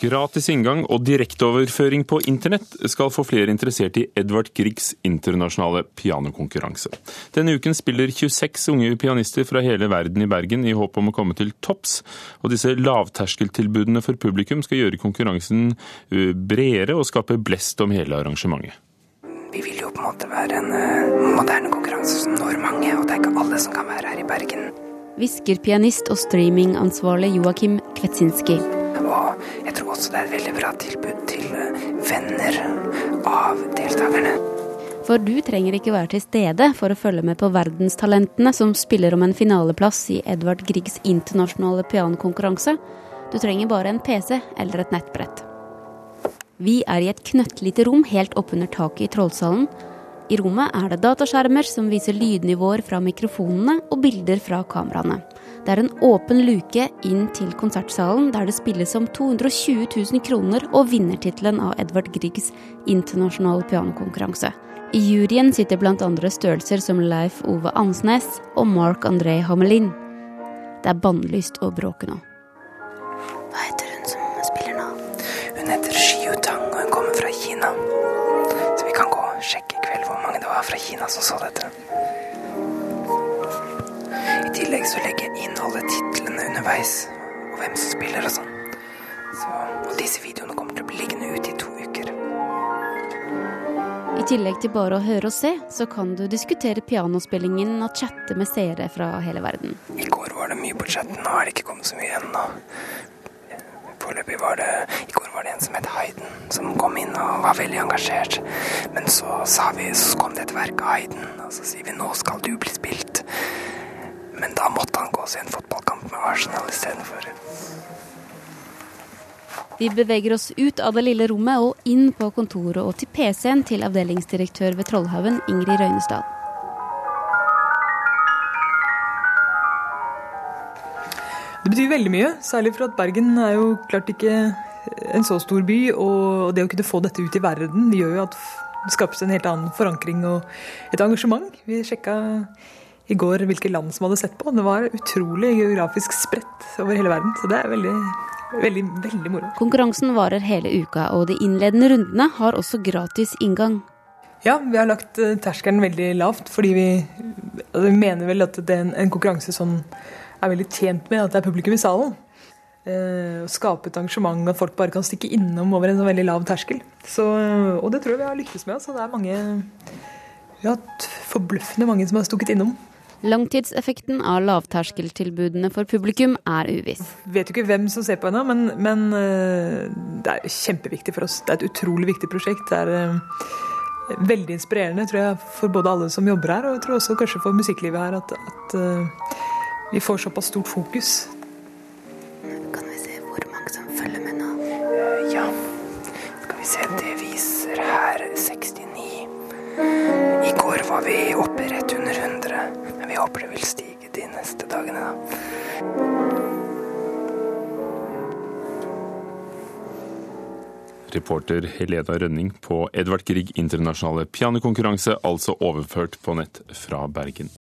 Gratis inngang og direkteoverføring på internett skal få flere interessert i Edvard Griegs internasjonale pianokonkurranse. Denne uken spiller 26 unge pianister fra hele verden i Bergen i håp om å komme til topps. Og disse lavterskeltilbudene for publikum skal gjøre konkurransen bredere og skape blest om hele arrangementet. Vi vil jo på en måte være en moderne konkurranse som når mange, og det er ikke alle som kan være her i Bergen. Hvisker pianist og streamingansvarlig Joakim Kvetsinski. Jeg tror også det er et veldig bra tilbud til eh, venner av deltakerne. For du trenger ikke være til stede for å følge med på verdenstalentene som spiller om en finaleplass i Edvard Griegs internasjonale pianokonkurranse. Du trenger bare en PC eller et nettbrett. Vi er i et knøttlite rom helt oppunder taket i Trollsalen. I rommet er det dataskjermer som viser lydnivåer fra mikrofonene og bilder fra kameraene. Det er en åpen luke inn til konsertsalen, der det spilles om 220 000 kroner og vinnertittelen av Edvard Griegs internasjonale pianokonkurranse. I juryen sitter blant andre størrelser som Leif Ove Ansnes og Mark André Hamelin. Det er bannlyst å bråke nå. Hva heter hun som spiller nå? Hun heter Xiu Tang, og hun kommer fra Kina. Var fra Kina som så dette. I tillegg så legger jeg inn alle titlene underveis, og hvem som spiller og sånn. Så, og disse videoene kommer til å bli liggende ute i to uker. I tillegg til bare å høre og se, så kan du diskutere pianospillingen og chatte med seere fra hele verden. I går var det mye på chatten, nå har det ikke kommet så mye ennå. Foreløpig var det I går var det en som het Hayden, som kom inn og var veldig engasjert. Men så sa vi, så kom det et verk av Hayden, og så sier vi nå skal du bli spilt. Men da måtte han gå og se en fotballkamp med Arsenal istedenfor. Vi beveger oss ut av det lille rommet og inn på kontoret og til PC-en til avdelingsdirektør ved Trollhaugen, Ingrid Røynesdal. Det betyr veldig mye, særlig for at Bergen er jo klart ikke en så stor by. Og det å kunne få dette ut i verden gjør jo at det skapes en helt annen forankring og et engasjement. Vi sjekka i går hvilke land som hadde sett på. Det var utrolig geografisk spredt over hele verden. Så det er veldig, veldig, veldig moro. Konkurransen varer hele uka, og de innledende rundene har også gratis inngang. Ja, vi har lagt eh, terskelen veldig lavt, fordi vi, altså, vi mener vel at det er en, en konkurranse som er veldig tjent med at det er publikum i salen. Eh, skape et arrangement at folk bare kan stikke innom over en sånn veldig lav terskel. Så, og det tror jeg vi har lyktes med. Så det er mange Vi har hatt forbløffende mange som har stukket innom. Langtidseffekten av lavterskeltilbudene for publikum er uviss. Vet jo ikke hvem som ser på ennå, men, men, eh, det er kjempeviktig for oss. Det er et utrolig viktig prosjekt. Det er eh, veldig inspirerende tror jeg, for både alle som jobber her, og jeg tror også kanskje for musikklivet her, at, at vi får såpass stort fokus. Håper det vil stige de neste dagene, da. Reporter Helena Rønning på Edvard Grieg internasjonale pianokonkurranse, altså overført på nett fra Bergen.